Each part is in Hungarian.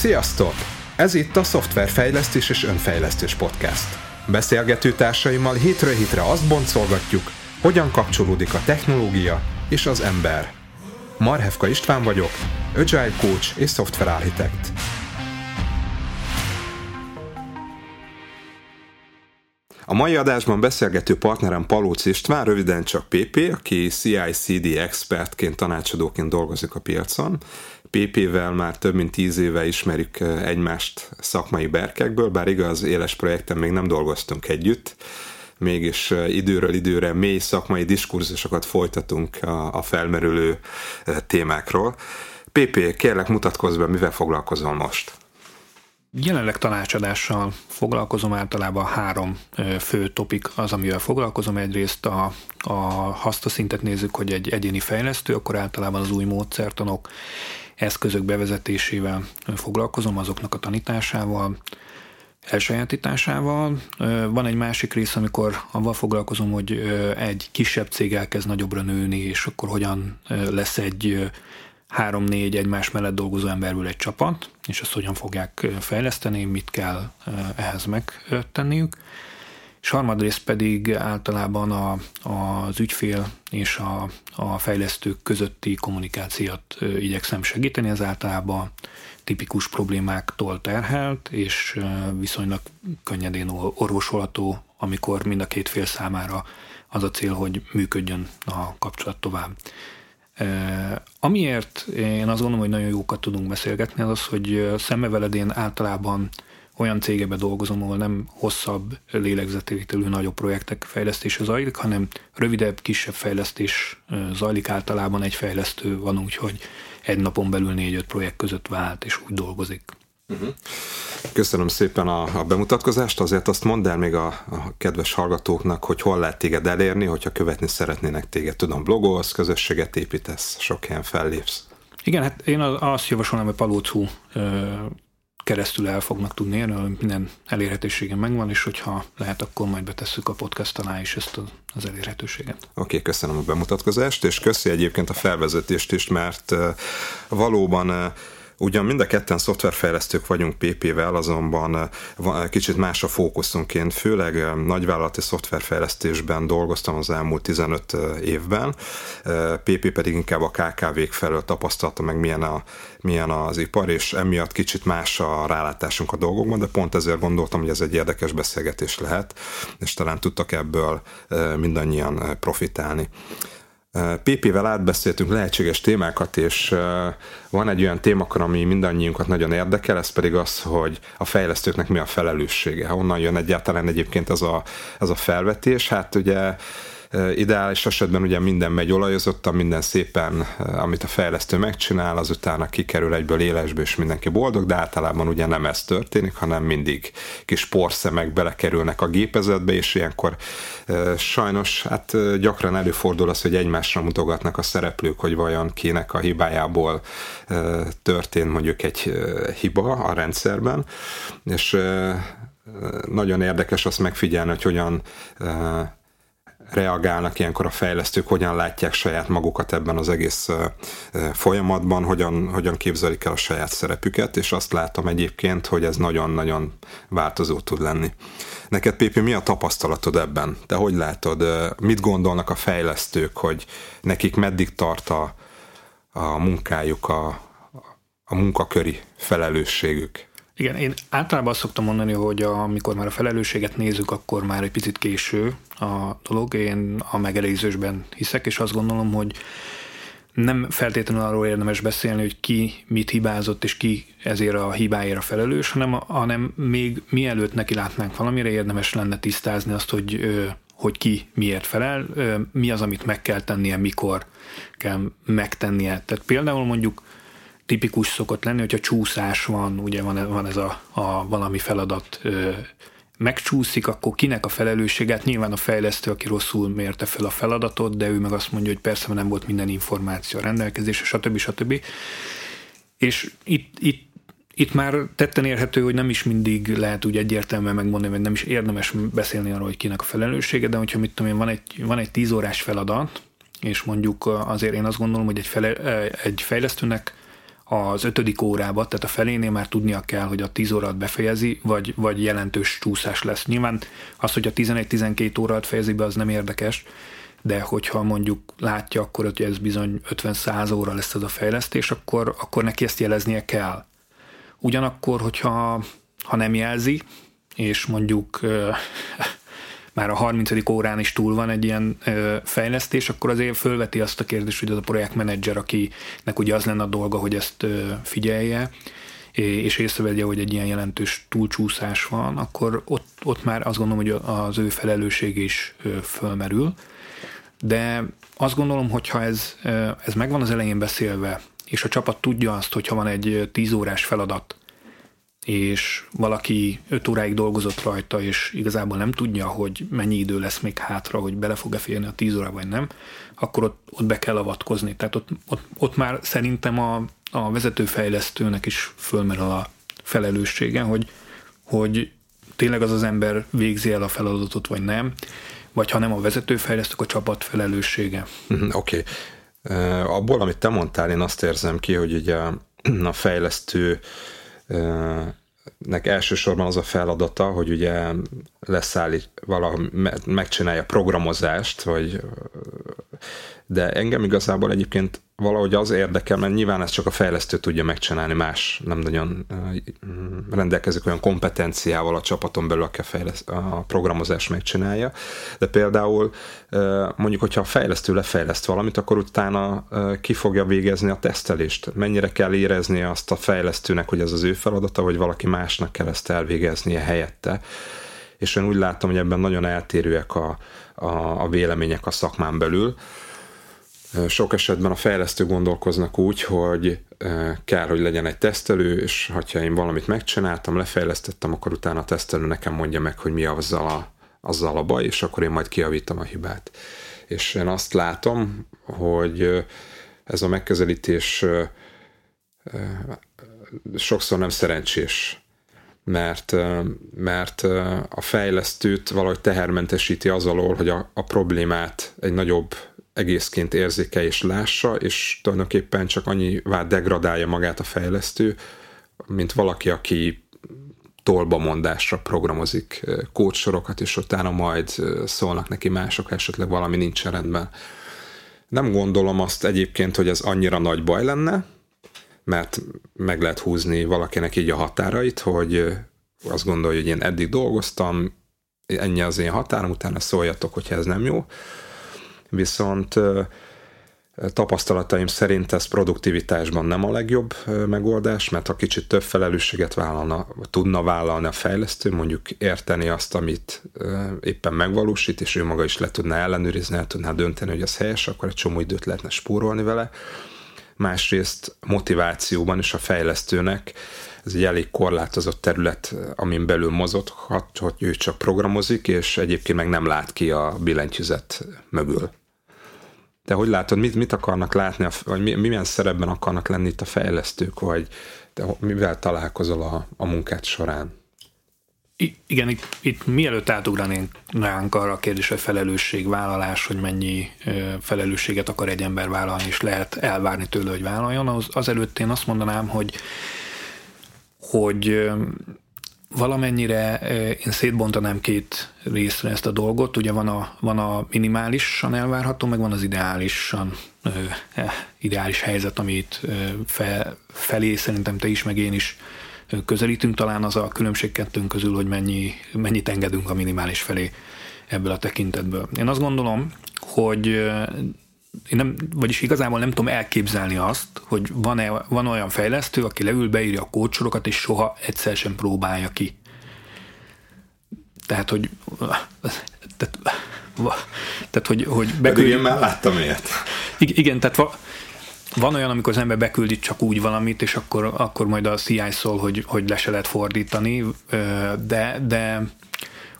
Sziasztok! Ez itt a Szoftverfejlesztés és Önfejlesztés Podcast. Beszélgető társaimmal hétről hétre azt boncolgatjuk, hogyan kapcsolódik a technológia és az ember. Marhevka István vagyok, Agile Coach és Software Architect. A mai adásban beszélgető partnerem Palóc István, röviden csak PP, aki CI/CD expertként, tanácsadóként dolgozik a piacon. PP-vel már több mint tíz éve ismerjük eh, egymást szakmai berkekből, bár igaz, éles projekten még nem dolgoztunk együtt, mégis eh, időről időre mély szakmai diskurzusokat folytatunk a, felmerülő eh, témákról. PP, kérlek mutatkozz be, mivel foglalkozol most? Jelenleg tanácsadással foglalkozom, általában három fő topik az, amivel foglalkozom. Egyrészt a, a hasztaszintet nézzük, hogy egy egyéni fejlesztő, akkor általában az új módszertanok, eszközök bevezetésével foglalkozom, azoknak a tanításával, elsajátításával. Van egy másik rész, amikor avval foglalkozom, hogy egy kisebb cég elkezd nagyobbra nőni, és akkor hogyan lesz egy három-négy egymás mellett dolgozó emberből egy csapat, és ezt hogyan fogják fejleszteni, mit kell ehhez megtenniük. És harmadrészt pedig általában a, az ügyfél és a, a fejlesztők közötti kommunikációt igyekszem segíteni, ez általában tipikus problémáktól terhelt, és viszonylag könnyedén orvosolható, amikor mind a két fél számára az a cél, hogy működjön a kapcsolat tovább. Amiért én azt gondolom, hogy nagyon jókat tudunk beszélgetni, az az, hogy szemmeveledén általában olyan cégebe dolgozom, ahol nem hosszabb lélegzetvételű nagyobb projektek fejlesztése zajlik, hanem rövidebb, kisebb fejlesztés zajlik általában egy fejlesztő van, úgyhogy egy napon belül négy-öt projekt között vált és úgy dolgozik. Uh-huh. Köszönöm szépen a, a bemutatkozást, azért azt mondd el még a, a kedves hallgatóknak, hogy hol lehet téged elérni, hogyha követni szeretnének téged. Tudom, blogolsz, közösséget építesz, sok helyen fellépsz. Igen, hát én azt javasolnám, hogy Palócú keresztül el fognak tudni érni, minden elérhetőségem megvan, és hogyha lehet, akkor majd betesszük a podcast alá is ezt az elérhetőséget. Oké, okay, köszönöm a bemutatkozást, és köszi egyébként a felvezetést is, mert valóban Ugyan mind a ketten szoftverfejlesztők vagyunk PP-vel, azonban eh, kicsit más a fókuszunként, főleg eh, nagyvállalati szoftverfejlesztésben dolgoztam az elmúlt 15 eh, évben, PP pedig inkább a KKV-k felől tapasztalta meg milyen, a, milyen az ipar, és emiatt kicsit más a rálátásunk a dolgokban, de pont ezért gondoltam, hogy ez egy érdekes beszélgetés lehet, és talán tudtak ebből mindannyian profitálni. PP-vel átbeszéltünk lehetséges témákat, és van egy olyan témakör, ami mindannyiunkat nagyon érdekel, ez pedig az, hogy a fejlesztőknek mi a felelőssége. Honnan jön egyáltalán egyébként ez a, ez a felvetés? Hát ugye Ideális esetben ugye minden megy olajozottan, minden szépen, amit a fejlesztő megcsinál, azután kikerül egyből élesbe, és mindenki boldog, de általában ugye nem ez történik, hanem mindig kis porszemek belekerülnek a gépezetbe, és ilyenkor sajnos hát gyakran előfordul az, hogy egymásra mutogatnak a szereplők, hogy vajon kinek a hibájából történt mondjuk egy hiba a rendszerben, és nagyon érdekes azt megfigyelni, hogy hogyan reagálnak ilyenkor a fejlesztők, hogyan látják saját magukat ebben az egész folyamatban, hogyan, hogyan képzelik el a saját szerepüket, és azt látom egyébként, hogy ez nagyon-nagyon változó tud lenni. Neked, Pépi, mi a tapasztalatod ebben? Te hogy látod, mit gondolnak a fejlesztők, hogy nekik meddig tart a, a munkájuk, a, a munkaköri felelősségük? Igen, én általában azt szoktam mondani, hogy amikor már a felelősséget nézzük, akkor már egy picit késő a dolog. Én a megelőzésben hiszek, és azt gondolom, hogy nem feltétlenül arról érdemes beszélni, hogy ki mit hibázott, és ki ezért a hibáért felelős, hanem, hanem még mielőtt neki látnánk valamire, érdemes lenne tisztázni azt, hogy hogy ki miért felel, mi az, amit meg kell tennie, mikor kell megtennie. Tehát például mondjuk tipikus szokott lenni, hogyha csúszás van, ugye van, van ez a, a valami feladat ö, megcsúszik, akkor kinek a felelősséget? Nyilván a fejlesztő, aki rosszul mérte fel a feladatot, de ő meg azt mondja, hogy persze nem volt minden információ a rendelkezésre, stb. stb. És itt, itt itt már tetten érhető, hogy nem is mindig lehet úgy egyértelműen megmondani, hogy nem is érdemes beszélni arról, hogy kinek a felelőssége, de hogyha mit tudom én, van egy, van egy tíz órás feladat, és mondjuk azért én azt gondolom, hogy egy, fele, egy fejlesztőnek az ötödik órába, tehát a felénél már tudnia kell, hogy a 10 órát befejezi, vagy, vagy jelentős csúszás lesz. Nyilván az, hogy a 11-12 órát fejezi be, az nem érdekes, de hogyha mondjuk látja akkor, hogy ez bizony 50-100 óra lesz ez a fejlesztés, akkor, akkor neki ezt jeleznie kell. Ugyanakkor, hogyha ha nem jelzi, és mondjuk már a 30. órán is túl van egy ilyen ö, fejlesztés, akkor azért fölveti azt a kérdést, hogy az a projektmenedzser, akinek ugye az lenne a dolga, hogy ezt ö, figyelje, és észrevegye, hogy egy ilyen jelentős túlcsúszás van, akkor ott, ott már azt gondolom, hogy az ő felelősség is ö, fölmerül. De azt gondolom, hogyha ez, ez megvan az elején beszélve, és a csapat tudja azt, hogyha van egy 10 órás feladat, és valaki 5 óráig dolgozott rajta, és igazából nem tudja, hogy mennyi idő lesz még hátra, hogy bele fog-e férni a 10 óra, vagy nem, akkor ott, ott be kell avatkozni. Tehát ott, ott, ott már szerintem a, a vezetőfejlesztőnek is fölmerül a felelőssége, hogy, hogy tényleg az az ember végzi el a feladatot, vagy nem, vagy ha nem a vezetőfejlesztő, a csapat felelőssége. Mhm, oké. Okay. Abból, amit te mondtál, én azt érzem ki, hogy ugye a fejlesztő nek elsősorban az a feladata, hogy ugye leszállít, valahogy megcsinálja programozást, vagy de engem igazából egyébként valahogy az érdekel, mert nyilván ezt csak a fejlesztő tudja megcsinálni, más nem nagyon rendelkezik olyan kompetenciával a csapaton belül, aki a, fejleszt, a programozás megcsinálja, de például mondjuk, hogyha a fejlesztő lefejleszt valamit, akkor utána ki fogja végezni a tesztelést. Mennyire kell érezni azt a fejlesztőnek, hogy ez az ő feladata, vagy valaki másnak kell ezt elvégeznie helyette. És én úgy látom, hogy ebben nagyon eltérőek a, a, a vélemények a szakmán belül sok esetben a fejlesztő gondolkoznak úgy, hogy kell, hogy legyen egy tesztelő, és ha én valamit megcsináltam, lefejlesztettem, akkor utána a tesztelő nekem mondja meg, hogy mi azzal a, azzal a baj, és akkor én majd kiavítom a hibát. És én azt látom, hogy ez a megközelítés sokszor nem szerencsés, mert, mert a fejlesztőt valahogy tehermentesíti az alól, hogy a, a problémát egy nagyobb egészként érzéke és lássa, és tulajdonképpen csak annyivá degradálja magát a fejlesztő, mint valaki, aki tolba mondásra programozik kódsorokat, és utána majd szólnak neki mások, esetleg valami nincs rendben. Nem gondolom azt egyébként, hogy ez annyira nagy baj lenne, mert meg lehet húzni valakinek így a határait, hogy azt gondolja, hogy én eddig dolgoztam, ennyi az én határom, utána szóljatok, hogyha ez nem jó viszont tapasztalataim szerint ez produktivitásban nem a legjobb megoldás, mert ha kicsit több felelősséget vállalna, tudna vállalni a fejlesztő, mondjuk érteni azt, amit éppen megvalósít, és ő maga is le tudná ellenőrizni, el tudná dönteni, hogy az helyes, akkor egy csomó időt lehetne spórolni vele. Másrészt motivációban is a fejlesztőnek ez egy elég korlátozott terület, amin belül mozoghat, hogy ő csak programozik, és egyébként meg nem lát ki a billentyűzet mögül. Te hogy látod, mit, mit akarnak látni, vagy milyen szerepben akarnak lenni itt a fejlesztők, vagy te mivel találkozol a, a munkát során? I, igen, itt, itt mielőtt ránk arra a kérdésre, hogy felelősségvállalás, hogy mennyi ö, felelősséget akar egy ember vállalni, és lehet elvárni tőle, hogy vállaljon, az, azelőtt én azt mondanám, hogy hogy valamennyire én szétbontanám két részre ezt a dolgot. Ugye van a, van a minimálisan elvárható, meg van az ideálisan eh, ideális helyzet, amit fe, felé szerintem te is, meg én is közelítünk. Talán az a különbség kettőnk közül, hogy mennyi, mennyit engedünk a minimális felé ebből a tekintetből. Én azt gondolom, hogy én nem, vagyis igazából nem tudom elképzelni azt, hogy van-e, van olyan fejlesztő, aki leül, beírja a kódsorokat, és soha egyszer sem próbálja ki. Tehát, hogy tehát, tehát hogy, hogy beküld... Pedig én már láttam ilyet. Igen, tehát va, van olyan, amikor az ember beküldi csak úgy valamit, és akkor, akkor majd a CI szól, hogy, hogy le se lehet fordítani, de, de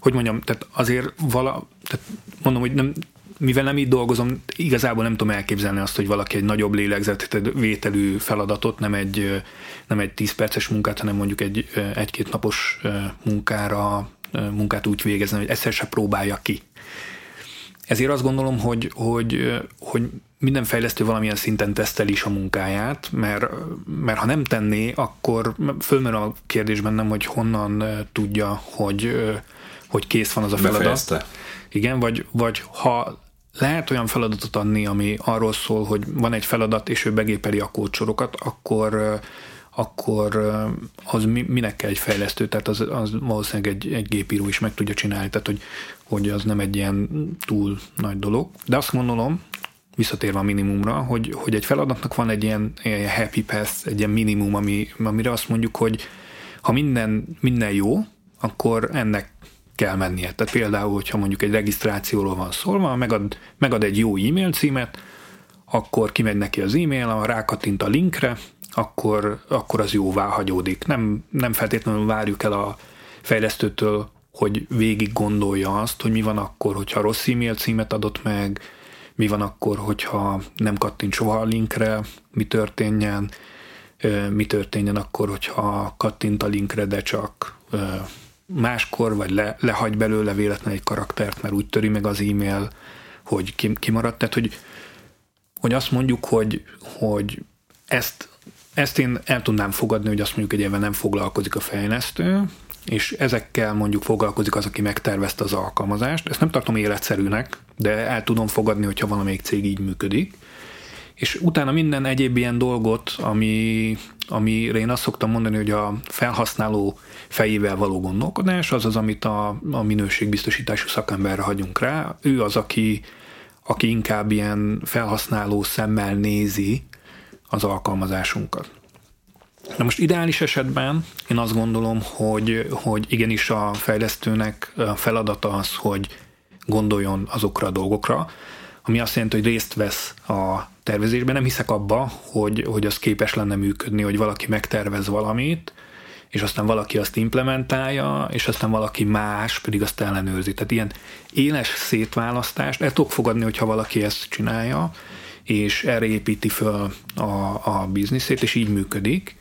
hogy mondjam, tehát azért vala, tehát mondom, hogy nem, mivel nem így dolgozom, igazából nem tudom elképzelni azt, hogy valaki egy nagyobb lélegzetvételű feladatot, nem egy, nem egy 10 perces munkát, hanem mondjuk egy egy-két napos munkára, munkát úgy végezne, hogy egyszer se próbálja ki. ezért azt gondolom, hogy, hogy, hogy minden fejlesztő valamilyen szinten teszteli is a munkáját, mert, mert ha nem tenné, akkor fölmerül a kérdés bennem, hogy honnan tudja, hogy, hogy kész van az a feladat. Befejezte. Igen, vagy, vagy ha lehet olyan feladatot adni, ami arról szól, hogy van egy feladat, és ő begépeli a kódsorokat, akkor akkor az minek kell egy fejlesztő, tehát az, az valószínűleg egy, egy gépíró is meg tudja csinálni, tehát hogy, hogy az nem egy ilyen túl nagy dolog. De azt gondolom, visszatérve a minimumra, hogy, hogy egy feladatnak van egy ilyen, ilyen happy path, egy ilyen minimum, ami, amire azt mondjuk, hogy ha minden, minden jó, akkor ennek kell mennie. Tehát például, hogyha mondjuk egy regisztrációról van szólva, megad, megad egy jó e-mail címet, akkor kimegy neki az e-mail, rákattint a linkre, akkor, akkor az jóvá hagyódik. Nem, nem feltétlenül várjuk el a fejlesztőtől, hogy végig gondolja azt, hogy mi van akkor, hogyha rossz e-mail címet adott meg, mi van akkor, hogyha nem kattint soha a linkre, mi történjen, mi történjen akkor, hogyha kattint a linkre, de csak máskor, vagy le, lehagy belőle véletlen egy karaktert, mert úgy töri meg az e-mail, hogy kimaradt. Tehát, hogy, hogy azt mondjuk, hogy, hogy ezt, ezt én el tudnám fogadni, hogy azt mondjuk egy nem foglalkozik a fejlesztő, és ezekkel mondjuk foglalkozik az, aki megtervezte az alkalmazást. Ezt nem tartom életszerűnek, de el tudom fogadni, hogyha valamelyik cég így működik. És utána minden egyéb ilyen dolgot, ami, amire én azt szoktam mondani, hogy a felhasználó fejével való gondolkodás, az az, amit a, a minőségbiztosítású szakemberre hagyunk rá. Ő az, aki, aki inkább ilyen felhasználó szemmel nézi az alkalmazásunkat. Na most ideális esetben én azt gondolom, hogy, hogy igenis a fejlesztőnek feladata az, hogy gondoljon azokra a dolgokra, ami azt jelenti, hogy részt vesz a tervezésben. Nem hiszek abba, hogy, hogy az képes lenne működni, hogy valaki megtervez valamit, és aztán valaki azt implementálja, és aztán valaki más pedig azt ellenőrzi. Tehát ilyen éles szétválasztást el tudok fogadni, hogyha valaki ezt csinálja, és erre építi föl a, a bizniszét, és így működik.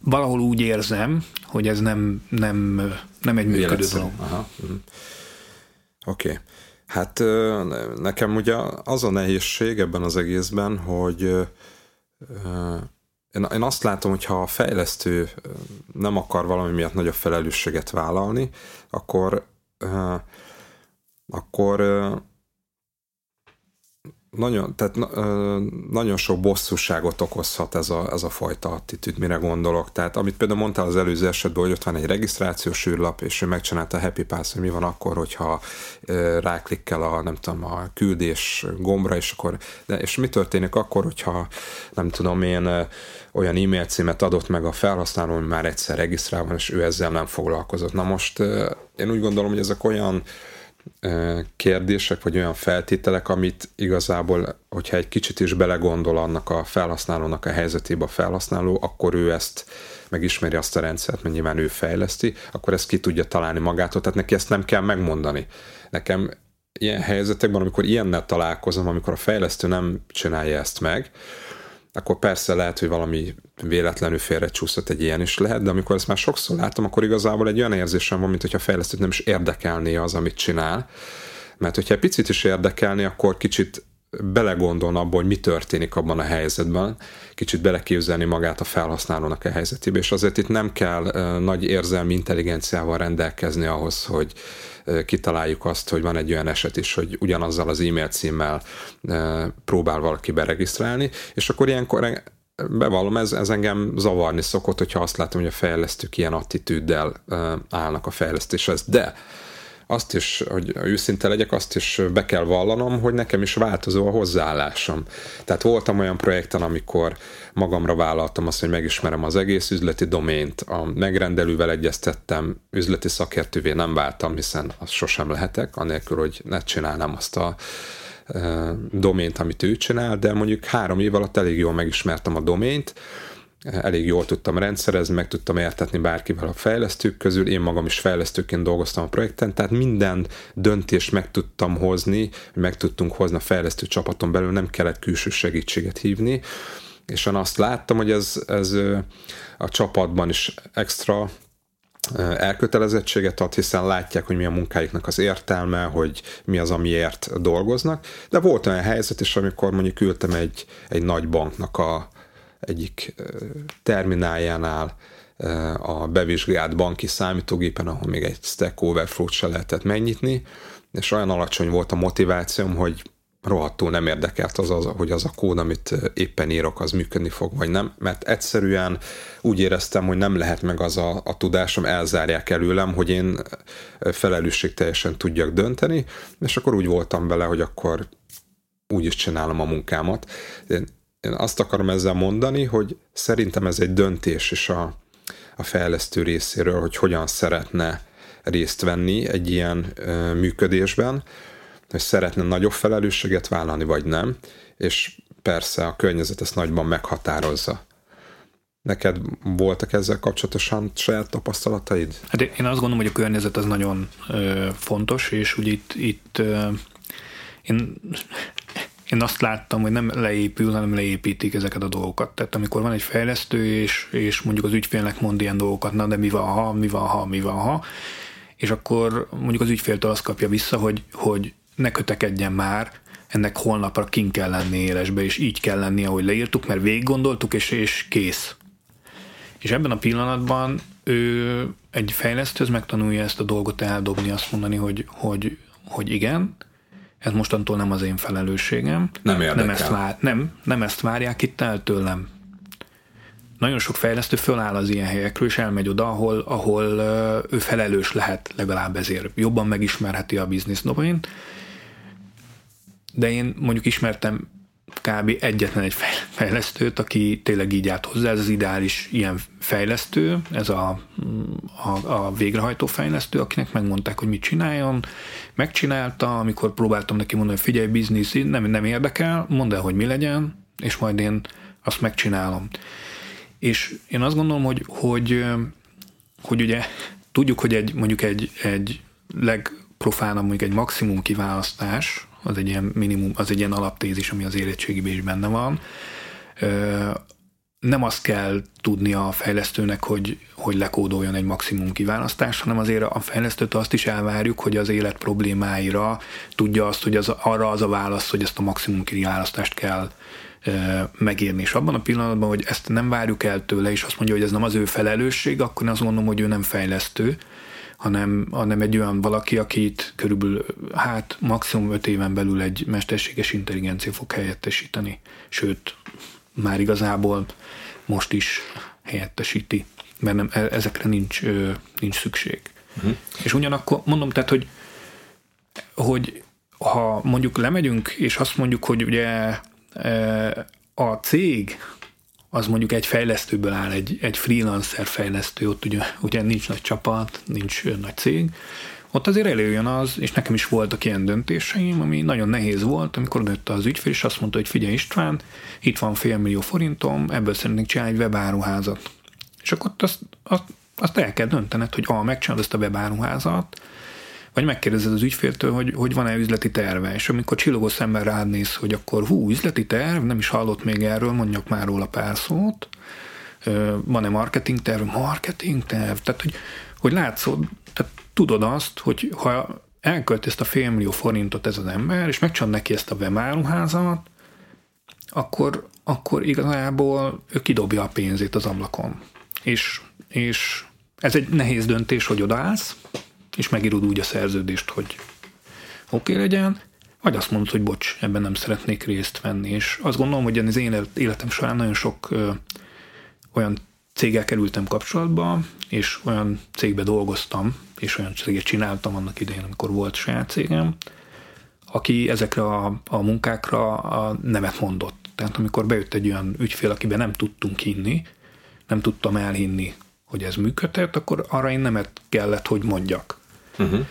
Valahol úgy érzem, hogy ez nem, nem, nem egy működő dolog. Mhm. Oké. Okay. Hát nekem ugye az a nehézség ebben az egészben, hogy én, azt látom, hogy ha a fejlesztő nem akar valami miatt nagyobb felelősséget vállalni, akkor akkor nagyon, tehát nagyon sok bosszúságot okozhat ez a, ez a fajta attitűd, mire gondolok. Tehát amit például mondtál az előző esetben, hogy ott van egy regisztrációs űrlap, és ő megcsinálta a Happy Pass, hogy mi van akkor, hogyha ráklikkel a, nem tudom, a küldés gombra, és akkor, de, és mi történik akkor, hogyha nem tudom én, olyan e-mail címet adott meg a felhasználó, hogy már egyszer regisztrál van, és ő ezzel nem foglalkozott. Na most én úgy gondolom, hogy ezek olyan kérdések, vagy olyan feltételek, amit igazából, hogyha egy kicsit is belegondol annak a felhasználónak a helyzetébe a felhasználó, akkor ő ezt megismeri azt a rendszert, mert nyilván ő fejleszti, akkor ezt ki tudja találni magától, tehát neki ezt nem kell megmondani. Nekem ilyen helyzetekben, amikor ilyennel találkozom, amikor a fejlesztő nem csinálja ezt meg, akkor persze lehet, hogy valami véletlenül félrecsúszott egy ilyen is lehet, de amikor ezt már sokszor látom, akkor igazából egy olyan érzésem van, mint hogyha fejlesztőt nem is érdekelné az, amit csinál. Mert hogyha egy picit is érdekelni, akkor kicsit belegondolna abba, hogy mi történik abban a helyzetben, kicsit beleképzelni magát a felhasználónak a helyzetébe, és azért itt nem kell nagy érzelmi intelligenciával rendelkezni ahhoz, hogy kitaláljuk azt, hogy van egy olyan eset is, hogy ugyanazzal az e-mail címmel próbál valaki beregisztrálni, és akkor ilyenkor bevallom, ez, ez engem zavarni szokott, hogyha azt látom, hogy a fejlesztők ilyen attitűddel állnak a fejlesztéshez. De azt is, hogy őszinte legyek, azt is be kell vallanom, hogy nekem is változó a hozzáállásom. Tehát voltam olyan projekten, amikor magamra vállaltam azt, hogy megismerem az egész üzleti domént, a megrendelővel egyeztettem, üzleti szakértővé nem váltam, hiszen azt sosem lehetek, anélkül, hogy ne csinálnám azt a domént, amit ő csinál, de mondjuk három év alatt elég jól megismertem a domént, elég jól tudtam rendszerezni, meg tudtam értetni bárkivel a fejlesztők közül, én magam is fejlesztőként dolgoztam a projekten, tehát minden döntést meg tudtam hozni, meg tudtunk hozni a fejlesztő csapaton belül, nem kellett külső segítséget hívni, és én azt láttam, hogy ez, ez a csapatban is extra elkötelezettséget ad, hiszen látják, hogy mi a munkáiknak az értelme, hogy mi az, amiért dolgoznak. De volt olyan helyzet is, amikor mondjuk ültem egy, egy nagy banknak a egyik termináljánál, a bevizsgált banki számítógépen, ahol még egy Stack Overflow-t se lehetett megnyitni, és olyan alacsony volt a motivációm, hogy rohadtul nem érdekelt az, az, hogy az a kód, amit éppen írok, az működni fog, vagy nem, mert egyszerűen úgy éreztem, hogy nem lehet meg az a, a tudásom, elzárják előlem, hogy én felelősségteljesen tudjak dönteni, és akkor úgy voltam bele, hogy akkor úgy is csinálom a munkámat. Én, én azt akarom ezzel mondani, hogy szerintem ez egy döntés is a, a fejlesztő részéről, hogy hogyan szeretne részt venni egy ilyen ö, működésben, hogy szeretne nagyobb felelősséget vállalni, vagy nem, és persze a környezet ezt nagyban meghatározza. Neked voltak ezzel kapcsolatosan saját tapasztalataid? Hát én azt gondolom, hogy a környezet az nagyon ö, fontos, és úgy itt, itt ö, én, én azt láttam, hogy nem leépül, hanem leépítik ezeket a dolgokat. Tehát amikor van egy fejlesztő, és, és mondjuk az ügyfélnek mond ilyen dolgokat, na de mi van ha, mi van ha, mi van ha, és akkor mondjuk az ügyféltől azt kapja vissza, hogy, hogy ne kötekedjen már, ennek holnapra kin kell lenni élesbe, és így kell lenni, ahogy leírtuk, mert végig gondoltuk, és, és kész. És ebben a pillanatban ő egy fejlesztő, megtanulja ezt a dolgot eldobni, azt mondani, hogy, hogy, hogy igen, ez mostantól nem az én felelősségem. Nem érdekel. Nem ezt, vár, nem, nem ezt várják itt el tőlem. Nagyon sok fejlesztő föláll az ilyen helyekről, és elmegy oda, ahol, ahol ő felelős lehet legalább ezért. Jobban megismerheti a biznisz domain, de én mondjuk ismertem kb. egyetlen egy fejlesztőt, aki tényleg így állt hozzá, ez az ideális ilyen fejlesztő, ez a, a, a végrehajtó fejlesztő, akinek megmondták, hogy mit csináljon, megcsinálta, amikor próbáltam neki mondani, hogy figyelj, biznisz, nem, nem érdekel, mondd el, hogy mi legyen, és majd én azt megcsinálom. És én azt gondolom, hogy, hogy, hogy ugye tudjuk, hogy egy, mondjuk egy, egy legprofánabb, mondjuk egy maximum kiválasztás, az egy ilyen minimum, az egy ilyen alaptézis, ami az érettségében is benne van. Nem azt kell tudnia a fejlesztőnek, hogy, hogy lekódoljon egy maximum kiválasztás, hanem azért a fejlesztőtől azt is elvárjuk, hogy az élet problémáira tudja azt, hogy az, arra az a válasz, hogy ezt a maximum kiválasztást kell megírni. És abban a pillanatban, hogy ezt nem várjuk el tőle, és azt mondja, hogy ez nem az ő felelősség, akkor én azt gondolom, hogy ő nem fejlesztő, hanem, hanem egy olyan valaki, akit körülbelül hát maximum öt éven belül egy mesterséges intelligencia fog helyettesíteni. Sőt, már igazából most is helyettesíti, mert nem, e, ezekre nincs, nincs szükség. Uh-huh. És ugyanakkor mondom, tehát, hogy, hogy ha mondjuk lemegyünk, és azt mondjuk, hogy ugye a cég az mondjuk egy fejlesztőből áll, egy, egy freelancer fejlesztő, ott ugye, ugye nincs nagy csapat, nincs nagy cég, ott azért előjön az, és nekem is voltak ilyen döntéseim, ami nagyon nehéz volt, amikor nőtt az ügyfél, és azt mondta, hogy figyelj István, itt van fél millió forintom, ebből szeretnénk csinálni egy webáruházat. És akkor azt, azt, azt el kell döntened, hogy a, megcsinálod ezt a webáruházat, vagy megkérdezed az ügyféltől, hogy, hogy van-e üzleti terve, és amikor csillogó szemben rád néz, hogy akkor hú, üzleti terv, nem is hallott még erről, mondjak már róla pár szót, van-e marketing terv, marketing terv, tehát hogy, hogy látszod, tehát tudod azt, hogy ha elkölt ezt a félmillió forintot ez az ember, és megcsinál neki ezt a bemáruházat, akkor, akkor igazából ő kidobja a pénzét az ablakon. És, és ez egy nehéz döntés, hogy odaállsz, és megírod úgy a szerződést, hogy oké okay legyen, vagy azt mondod, hogy bocs, ebben nem szeretnék részt venni. És azt gondolom, hogy az én életem során nagyon sok ö, olyan céggel kerültem kapcsolatba, és olyan cégbe dolgoztam, és olyan céget csináltam annak idején, amikor volt saját cégem, aki ezekre a, a munkákra a nemet mondott. Tehát amikor bejött egy olyan ügyfél, akiben nem tudtunk hinni, nem tudtam elhinni, hogy ez működhet, akkor arra én nemet kellett, hogy mondjak. Uh-huh.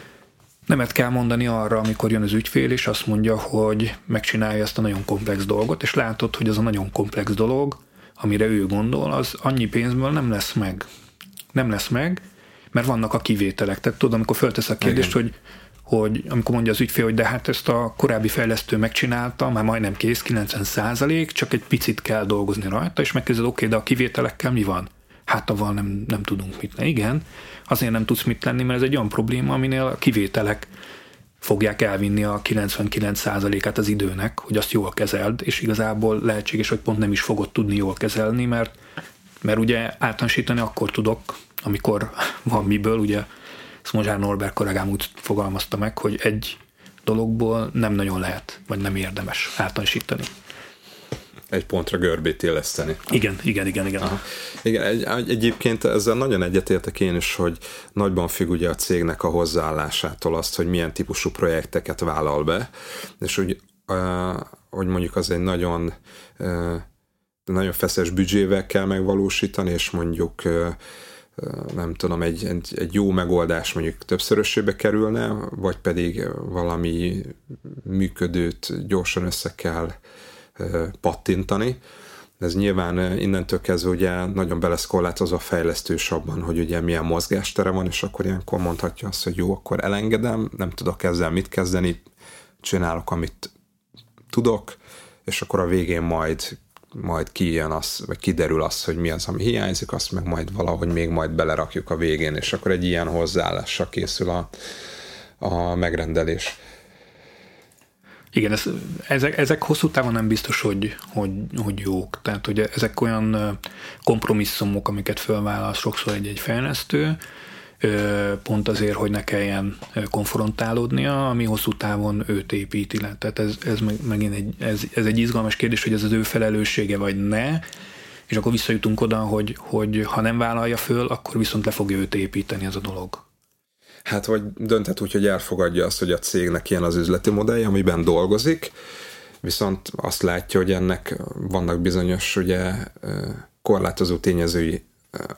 Nemet kell mondani arra, amikor jön az ügyfél, és azt mondja, hogy megcsinálja ezt a nagyon komplex dolgot, és látod, hogy az a nagyon komplex dolog, amire ő gondol, az annyi pénzből nem lesz meg. Nem lesz meg, mert vannak a kivételek. Tehát tudod, amikor föltesz a kérdést, hogy hogy amikor mondja az ügyfél, hogy de hát ezt a korábbi fejlesztő megcsinálta, már majdnem kész, 90 százalék, csak egy picit kell dolgozni rajta, és megkezded, oké, okay, de a kivételekkel mi van? Hát avval nem, nem tudunk mit lenni. Igen, azért nem tudsz mit lenni, mert ez egy olyan probléma, aminél a kivételek fogják elvinni a 99%-át az időnek, hogy azt jól kezeld, és igazából lehetséges, hogy pont nem is fogod tudni jól kezelni, mert, mert ugye általánosítani akkor tudok, amikor van miből, ugye Szmozsár Norbert kollégám úgy fogalmazta meg, hogy egy dologból nem nagyon lehet, vagy nem érdemes általánosítani egy pontra görbét éleszteni. Igen, igen, igen, igen. Aha. Igen, egy, egyébként ezzel nagyon egyetértek én is, hogy nagyban függ ugye a cégnek a hozzáállásától azt, hogy milyen típusú projekteket vállal be, és uh, hogy mondjuk az egy nagyon nagyon feszes büdzsével kell megvalósítani, és mondjuk nem tudom, egy, egy, egy jó megoldás mondjuk többszörösébe kerülne, vagy pedig valami működőt gyorsan össze kell pattintani. Ez nyilván innentől kezdve ugye nagyon beleszkorlátozva a fejlesztős abban, hogy ugye milyen mozgástere van, és akkor ilyenkor mondhatja azt, hogy jó, akkor elengedem, nem tudok ezzel mit kezdeni, csinálok, amit tudok, és akkor a végén majd majd kijön az, vagy kiderül az, hogy mi az, ami hiányzik, azt meg majd valahogy még majd belerakjuk a végén, és akkor egy ilyen hozzáállással készül a, a megrendelés. Igen, ez, ezek, ezek hosszú távon nem biztos, hogy, hogy, hogy jók. Tehát, hogy ezek olyan kompromisszumok, amiket fölvállal sokszor egy-egy fejlesztő, pont azért, hogy ne kelljen konfrontálódnia, ami hosszú távon őt építi le. Tehát ez, ez megint egy, ez, ez egy izgalmas kérdés, hogy ez az ő felelőssége vagy ne, és akkor visszajutunk oda, hogy, hogy ha nem vállalja föl, akkor viszont le fogja őt építeni ez a dolog. Hát vagy dönthet úgy, hogy elfogadja azt, hogy a cégnek ilyen az üzleti modellje, amiben dolgozik, viszont azt látja, hogy ennek vannak bizonyos ugye korlátozó tényezői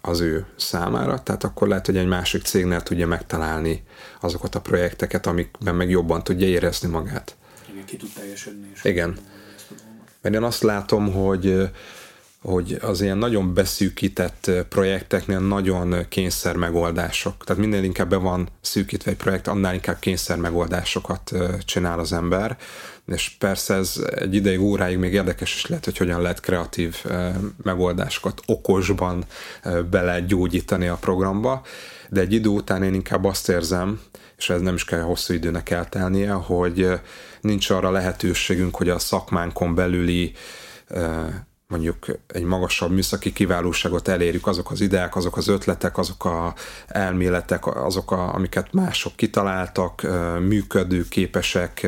az ő számára, tehát akkor lehet, hogy egy másik cégnél tudja megtalálni azokat a projekteket, amikben meg jobban tudja érezni magát. Igen, ki tud teljesedni. Igen. Mert én azt látom, hogy hogy az ilyen nagyon beszűkített projekteknél nagyon kényszer megoldások. Tehát minél inkább be van szűkítve egy projekt, annál inkább kényszer megoldásokat csinál az ember. És persze ez egy ideig, óráig még érdekes is lehet, hogy hogyan lehet kreatív megoldásokat okosban bele gyógyítani a programba, de egy idő után én inkább azt érzem, és ez nem is kell hosszú időnek eltelnie, hogy nincs arra lehetőségünk, hogy a szakmánkon belüli mondjuk egy magasabb műszaki kiválóságot elérjük, azok az ideák, azok az ötletek, azok a elméletek, azok, a, amiket mások kitaláltak, működő képesek,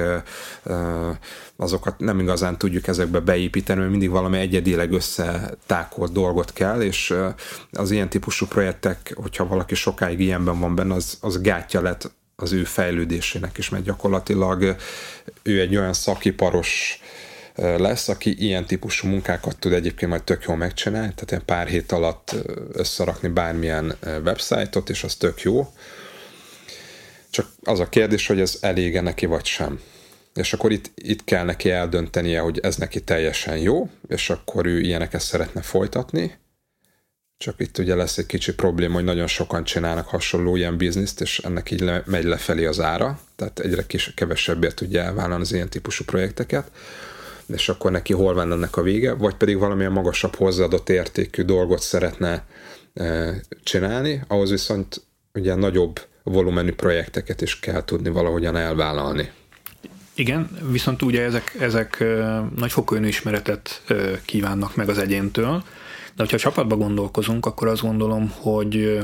azokat nem igazán tudjuk ezekbe beépíteni, mert mindig valami egyedileg összetákolt dolgot kell, és az ilyen típusú projektek, hogyha valaki sokáig ilyenben van benne, az, az gátja lett az ő fejlődésének is, mert gyakorlatilag ő egy olyan szakiparos lesz, aki ilyen típusú munkákat tud egyébként majd tök jól megcsinálni, tehát ilyen pár hét alatt összerakni bármilyen websájtot, és az tök jó. Csak az a kérdés, hogy ez elége neki vagy sem. És akkor itt, itt kell neki eldöntenie, hogy ez neki teljesen jó, és akkor ő ilyeneket szeretne folytatni, csak itt ugye lesz egy kicsi probléma, hogy nagyon sokan csinálnak hasonló ilyen bizniszt, és ennek így le, megy lefelé az ára, tehát egyre kis, kevesebbért tudja elvállalni az ilyen típusú projekteket és akkor neki hol van ennek a vége, vagy pedig valamilyen magasabb hozzáadott értékű dolgot szeretne e, csinálni, ahhoz viszont ugye nagyobb volumenű projekteket is kell tudni valahogyan elvállalni. Igen, viszont ugye ezek, ezek e, nagyfokú önismeretet e, kívánnak meg az egyéntől, de hogyha csapatba gondolkozunk, akkor azt gondolom, hogy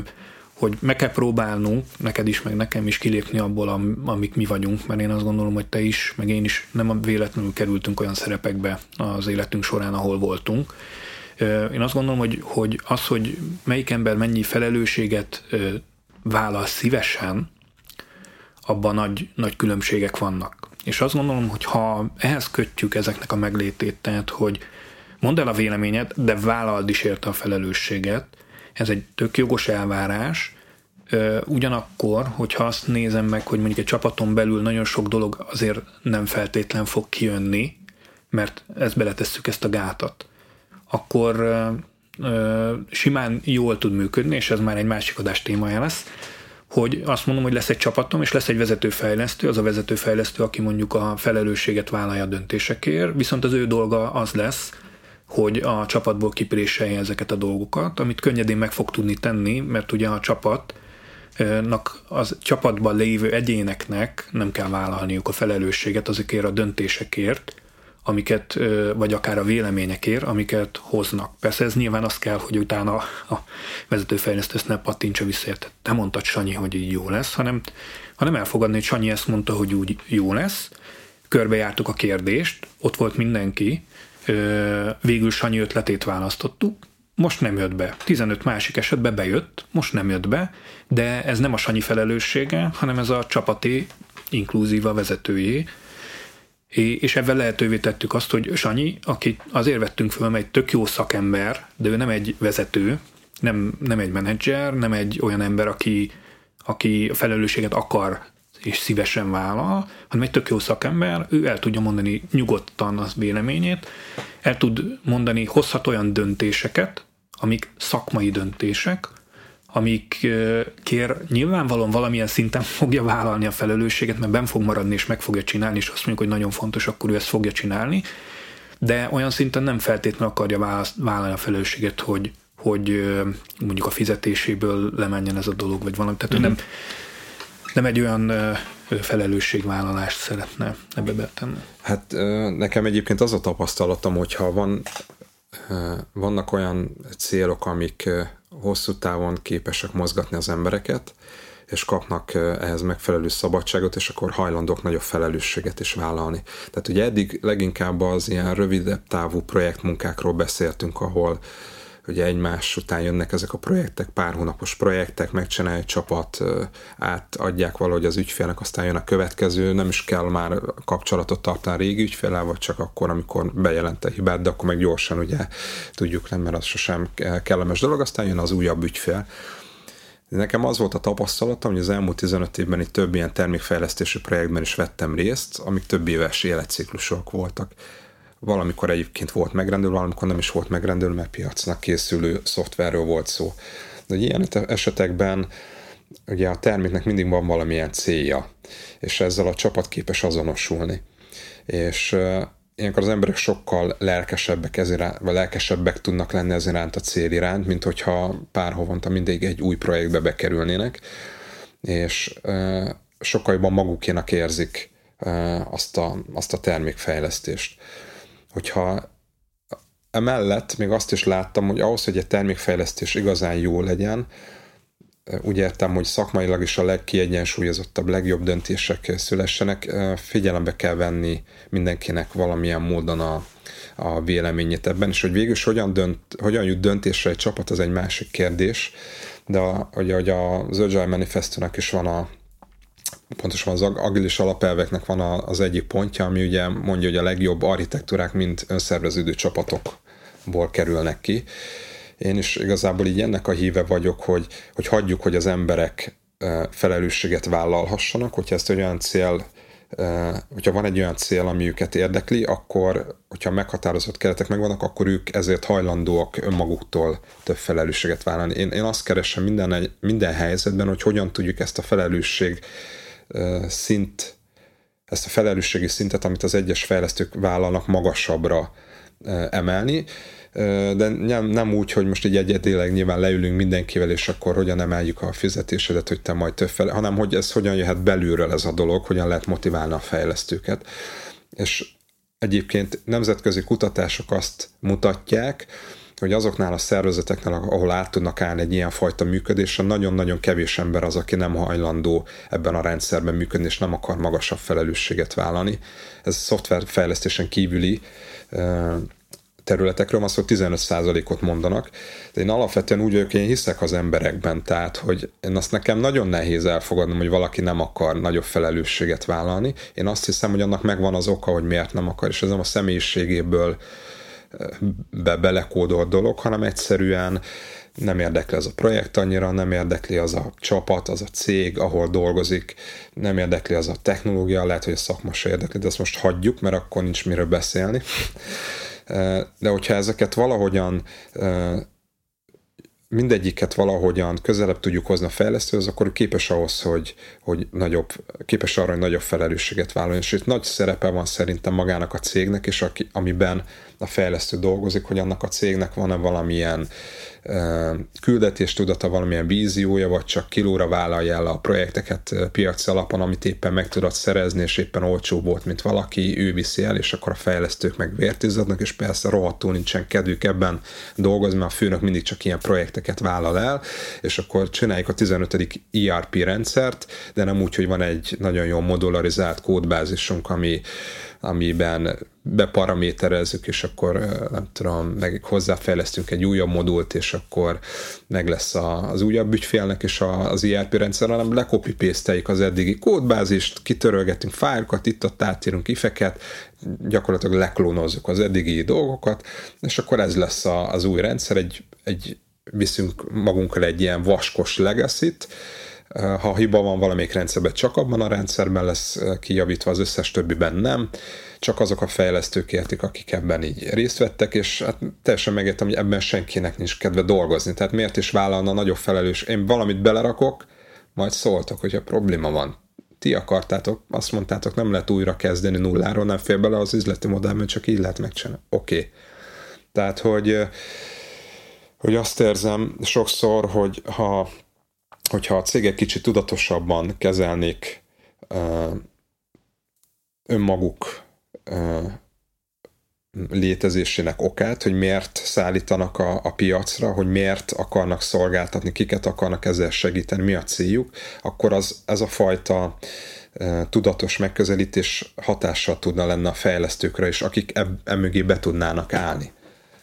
hogy meg kell próbálnunk, neked is, meg nekem is kilépni abból, amik mi vagyunk, mert én azt gondolom, hogy te is, meg én is nem véletlenül kerültünk olyan szerepekbe az életünk során, ahol voltunk. Én azt gondolom, hogy, hogy az, hogy melyik ember mennyi felelősséget vállal szívesen, abban nagy, nagy különbségek vannak. És azt gondolom, hogy ha ehhez kötjük ezeknek a meglétét, tehát, hogy mondd el a véleményed, de vállald is érte a felelősséget, ez egy tök jogos elvárás, ugyanakkor, hogyha azt nézem meg, hogy mondjuk egy csapaton belül nagyon sok dolog azért nem feltétlen fog kijönni, mert ezt beletesszük ezt a gátat, akkor simán jól tud működni, és ez már egy másik adás témája lesz, hogy azt mondom, hogy lesz egy csapatom, és lesz egy vezetőfejlesztő, az a vezetőfejlesztő, aki mondjuk a felelősséget vállalja a döntésekért, viszont az ő dolga az lesz, hogy a csapatból kipréselje ezeket a dolgokat, amit könnyedén meg fog tudni tenni, mert ugye a csapatnak, az csapatban lévő egyéneknek nem kell vállalniuk a felelősséget azokért a döntésekért, amiket, vagy akár a véleményekért, amiket hoznak. Persze ez nyilván az kell, hogy utána a vezetőfejlesztő ezt ne pattintsa vissza, te mondtad Sanyi, hogy így jó lesz, hanem, hanem elfogadni, hogy Sanyi ezt mondta, hogy úgy jó lesz, körbejártuk a kérdést, ott volt mindenki, végül Sanyi ötletét választottuk, most nem jött be. 15 másik esetben bejött, most nem jött be, de ez nem a Sanyi felelőssége, hanem ez a csapaté, inkluzíva vezetőjé, és ebben lehetővé tettük azt, hogy Sanyi, akit azért vettünk föl, mert egy tök jó szakember, de ő nem egy vezető, nem, nem egy menedzser, nem egy olyan ember, aki, aki a felelősséget akar és szívesen vállal, hanem egy tök jó szakember, ő el tudja mondani nyugodtan az véleményét, el tud mondani, hozhat olyan döntéseket, amik szakmai döntések, amik kér nyilvánvalóan valamilyen szinten fogja vállalni a felelősséget, mert ben fog maradni és meg fogja csinálni, és azt mondjuk, hogy nagyon fontos, akkor ő ezt fogja csinálni, de olyan szinten nem feltétlenül akarja vállalni a felelősséget, hogy, hogy mondjuk a fizetéséből lemenjen ez a dolog, vagy valami. Tehát mm-hmm. nem, nem egy olyan felelősségvállalást szeretne ebbe betenni. Hát nekem egyébként az a tapasztalatom, hogyha van, vannak olyan célok, amik hosszú távon képesek mozgatni az embereket, és kapnak ehhez megfelelő szabadságot, és akkor hajlandók nagyobb felelősséget is vállalni. Tehát ugye eddig leginkább az ilyen rövidebb távú projektmunkákról beszéltünk, ahol ugye egymás után jönnek ezek a projektek, pár hónapos projektek, megcsinálja egy csapat, átadják valahogy az ügyfélnek, aztán jön a következő, nem is kell már kapcsolatot tartani a régi ügyfélel, vagy csak akkor, amikor bejelent a hibát, de akkor meg gyorsan ugye tudjuk nem, mert az sosem kellemes dolog, aztán jön az újabb ügyfél. Nekem az volt a tapasztalatom, hogy az elmúlt 15 évben itt több ilyen termékfejlesztési projektben is vettem részt, amik több éves életciklusok voltak valamikor egyébként volt megrendelő, valamikor nem is volt megrendelő, mert piacnak készülő szoftverről volt szó. De ilyen esetekben ugye a terméknek mindig van valamilyen célja, és ezzel a csapat képes azonosulni. És ilyenkor az emberek sokkal lelkesebbek, ez iránt, vagy lelkesebbek tudnak lenni ez iránt a cél iránt, mint hogyha pár havonta mindig egy új projektbe bekerülnének, és sokkal jobban magukénak érzik azt a, azt a termékfejlesztést hogyha emellett még azt is láttam, hogy ahhoz, hogy egy termékfejlesztés igazán jó legyen, úgy értem, hogy szakmailag is a legkiegyensúlyozottabb, legjobb döntések szülessenek, figyelembe kell venni mindenkinek valamilyen módon a, a véleményét ebben, és hogy végül is hogyan, dönt, hogyan jut döntésre egy csapat, az egy másik kérdés, de a, ugye, hogy az Agile Manifestónak is van a, pontosan az agilis alapelveknek van az egyik pontja, ami ugye mondja, hogy a legjobb architektúrák mind önszerveződő csapatokból kerülnek ki. Én is igazából így ennek a híve vagyok, hogy, hogy hagyjuk, hogy az emberek felelősséget vállalhassanak, hogyha ezt olyan cél hogyha van egy olyan cél, ami őket érdekli, akkor, hogyha meghatározott keretek megvannak, akkor ők ezért hajlandóak önmaguktól több felelősséget vállalni. Én, én azt keresem minden, minden helyzetben, hogy hogyan tudjuk ezt a felelősség szint, ezt a felelősségi szintet, amit az egyes fejlesztők vállalnak magasabbra emelni, de nem, nem úgy, hogy most így egyedileg nyilván leülünk mindenkivel, és akkor hogyan emeljük a fizetésedet, hogy te majd több fele, hanem hogy ez hogyan jöhet belülről ez a dolog, hogyan lehet motiválni a fejlesztőket. És egyébként nemzetközi kutatások azt mutatják, hogy azoknál a szervezeteknél, ahol át tudnak állni egy ilyen fajta működésre, nagyon-nagyon kevés ember az, aki nem hajlandó ebben a rendszerben működni, és nem akar magasabb felelősséget vállalni. Ez szoftverfejlesztésen kívüli területekről, azt, hogy 15%-ot mondanak. De én alapvetően úgy vagyok, én hiszek az emberekben, tehát, hogy én azt nekem nagyon nehéz elfogadnom, hogy valaki nem akar nagyobb felelősséget vállalni. Én azt hiszem, hogy annak megvan az oka, hogy miért nem akar, és ez nem a személyiségéből be belekódolt dolog, hanem egyszerűen nem érdekli az a projekt annyira, nem érdekli az a csapat, az a cég, ahol dolgozik, nem érdekli az a technológia, lehet, hogy a szakma se érdekli, de ezt most hagyjuk, mert akkor nincs miről beszélni. De hogyha ezeket valahogyan mindegyiket valahogyan közelebb tudjuk hozni a fejlesztőhöz, akkor képes ahhoz, hogy, hogy nagyobb, képes arra, hogy nagyobb felelősséget vállaljon. És itt nagy szerepe van szerintem magának a cégnek, és aki, amiben a fejlesztő dolgozik, hogy annak a cégnek van-e valamilyen küldetéstudata, valamilyen víziója, vagy csak kilóra vállalja el a projekteket piaci alapon, amit éppen meg tudod szerezni, és éppen olcsó volt, mint valaki, ő viszi el, és akkor a fejlesztők meg vértizadnak, és persze rohadtul nincsen kedvük ebben dolgozni, mert a főnök mindig csak ilyen projekteket vállal el, és akkor csináljuk a 15. ERP rendszert, de nem úgy, hogy van egy nagyon jó modularizált kódbázisunk, ami amiben beparaméterezzük, és akkor nem tudom, meg hozzáfejlesztünk egy újabb modult, és akkor meg lesz az újabb ügyfélnek és az ERP rendszer, hanem lekopi az eddigi kódbázist, kitörölgetünk fájlokat, itt ott átírunk ifeket, gyakorlatilag leklónozzuk az eddigi dolgokat, és akkor ez lesz az új rendszer, egy, egy viszünk magunkkal egy ilyen vaskos legacy-t, ha hiba van valamelyik rendszerben, csak abban a rendszerben lesz kijavítva, az összes többiben nem. Csak azok a fejlesztők értik, akik ebben így részt vettek, és hát teljesen megértem, hogy ebben senkinek nincs kedve dolgozni. Tehát miért is vállalna nagyobb felelős? Én valamit belerakok, majd szóltok, hogyha probléma van. Ti akartátok, azt mondtátok, nem lehet újra kezdeni nulláról, nem fél bele az üzleti modellben, csak így lehet megcsinálni. Oké. Okay. Tehát, hogy, hogy azt érzem sokszor, hogy ha hogyha a cégek kicsit tudatosabban kezelnék önmaguk létezésének okát, hogy miért szállítanak a, a piacra, hogy miért akarnak szolgáltatni, kiket akarnak ezzel segíteni, mi a céljuk, akkor az, ez a fajta tudatos megközelítés hatással tudna lenni a fejlesztőkre is, akik emögé be tudnának állni.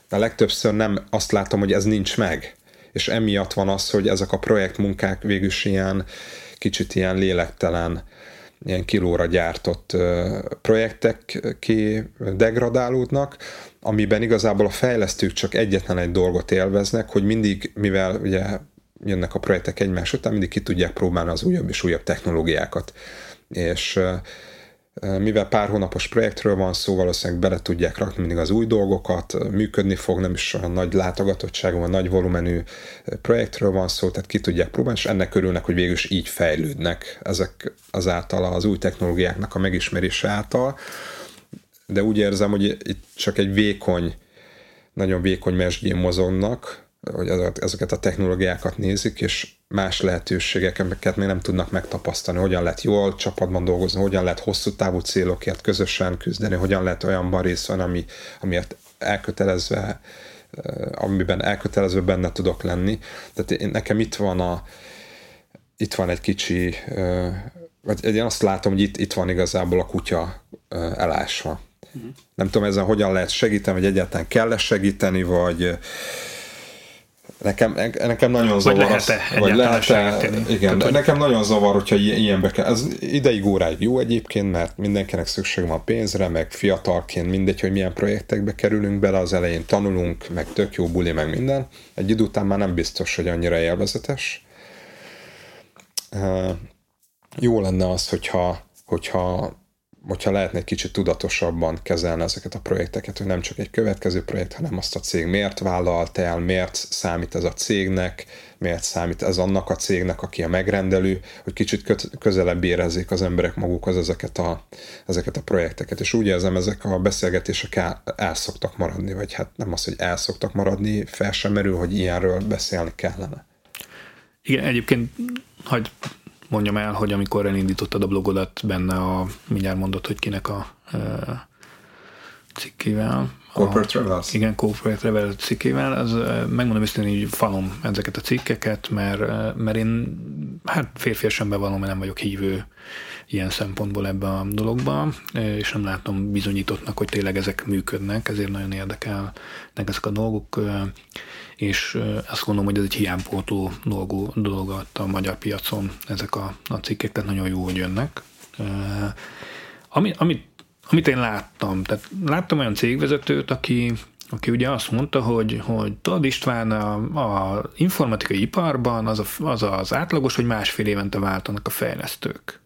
De legtöbbször nem azt látom, hogy ez nincs meg és emiatt van az, hogy ezek a projektmunkák végül is ilyen kicsit ilyen lélektelen, ilyen kilóra gyártott projektek ki degradálódnak, amiben igazából a fejlesztők csak egyetlen egy dolgot élveznek, hogy mindig, mivel ugye jönnek a projektek egymás után, mindig ki tudják próbálni az újabb és újabb technológiákat. És mivel pár hónapos projektről van szó, valószínűleg bele tudják rakni mindig az új dolgokat, működni fog, nem is olyan nagy látogatottságú, vagy nagy volumenű projektről van szó, tehát ki tudják próbálni, és ennek örülnek, hogy végül is így fejlődnek ezek azáltal az új technológiáknak a megismerése által. De úgy érzem, hogy itt csak egy vékony, nagyon vékony mesdjén mozognak, hogy ezeket a technológiákat nézik, és más lehetőségeket még nem tudnak megtapasztalni, hogyan lehet jól csapatban dolgozni, hogyan lehet hosszú távú célokért közösen küzdeni, hogyan lehet olyanban részt van, ami, amiért elkötelezve eh, amiben elkötelezve benne tudok lenni. Tehát én, nekem itt van a itt van egy kicsi eh, vagy én azt látom, hogy itt, itt van igazából a kutya eh, elásva. Uh-huh. Nem tudom ezen hogyan lehet segíteni, vagy egyáltalán kell segíteni, vagy Nekem, nekem nagyon zavar. Vagy lehet-e vagy lehet Igen, Tehát, nekem nagyon zavar, hogyha ilyenbe kell. Ez ideig óráig jó egyébként, mert mindenkinek szükség van pénzre, meg fiatalként mindegy, hogy milyen projektekbe kerülünk bele, az elején tanulunk, meg tök jó buli, meg minden. Egy idő után már nem biztos, hogy annyira élvezetes. Jó lenne az, hogyha, hogyha hogyha lehetne egy kicsit tudatosabban kezelni ezeket a projekteket, hogy nem csak egy következő projekt, hanem azt a cég miért vállalt el, miért számít ez a cégnek, miért számít ez annak a cégnek, aki a megrendelő, hogy kicsit közelebb érezzék az emberek magukhoz ezeket a, ezeket a projekteket. És úgy érzem, ezek a beszélgetések el, el szoktak maradni, vagy hát nem az, hogy el szoktak maradni, fel sem merül, hogy ilyenről beszélni kellene. Igen, egyébként, hogy mondjam el, hogy amikor elindítottad a blogodat, benne a, mindjárt mondott, hogy kinek a e, cikkével. Corporate Travels? Igen, Corporate Travel cikkével. Az, megmondom őszintén, hogy falom ezeket a cikkeket, mert, mert én hát férfiasan bevallom, mert nem vagyok hívő ilyen szempontból ebbe a dologba, és nem látom bizonyítottnak, hogy tényleg ezek működnek, ezért nagyon érdekelnek ezek a dolgok és azt gondolom, hogy ez egy hiánypótló dolog, dolog a magyar piacon ezek a, a cikkek, tehát nagyon jó, hogy jönnek. Ami, amit, amit én láttam, tehát láttam olyan cégvezetőt, aki, aki ugye azt mondta, hogy, hogy tudod István, a, a informatikai iparban az, a, az az átlagos, hogy másfél évente váltanak a fejlesztők.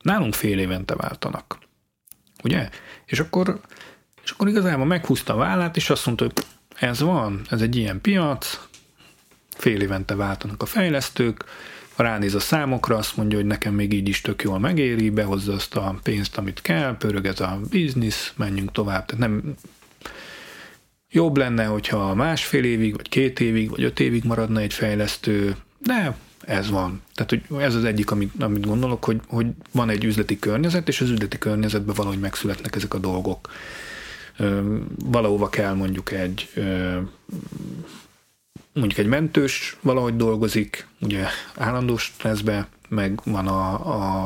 Nálunk fél évente váltanak. Ugye? És akkor, és akkor igazából meghúzta a vállát, és azt mondta, hogy ez van, ez egy ilyen piac, fél évente váltanak a fejlesztők, ránéz a számokra, azt mondja, hogy nekem még így is tök jól megéri, behozza azt a pénzt, amit kell, pörög ez a biznisz, menjünk tovább. Tehát nem, jobb lenne, hogyha másfél évig, vagy két évig, vagy öt évig maradna egy fejlesztő, de ez van. Tehát hogy ez az egyik, amit, amit gondolok, hogy, hogy van egy üzleti környezet, és az üzleti környezetben valahogy megszületnek ezek a dolgok. Valahova kell mondjuk egy mondjuk egy mentős valahogy dolgozik, ugye állandó stresszbe, meg van a,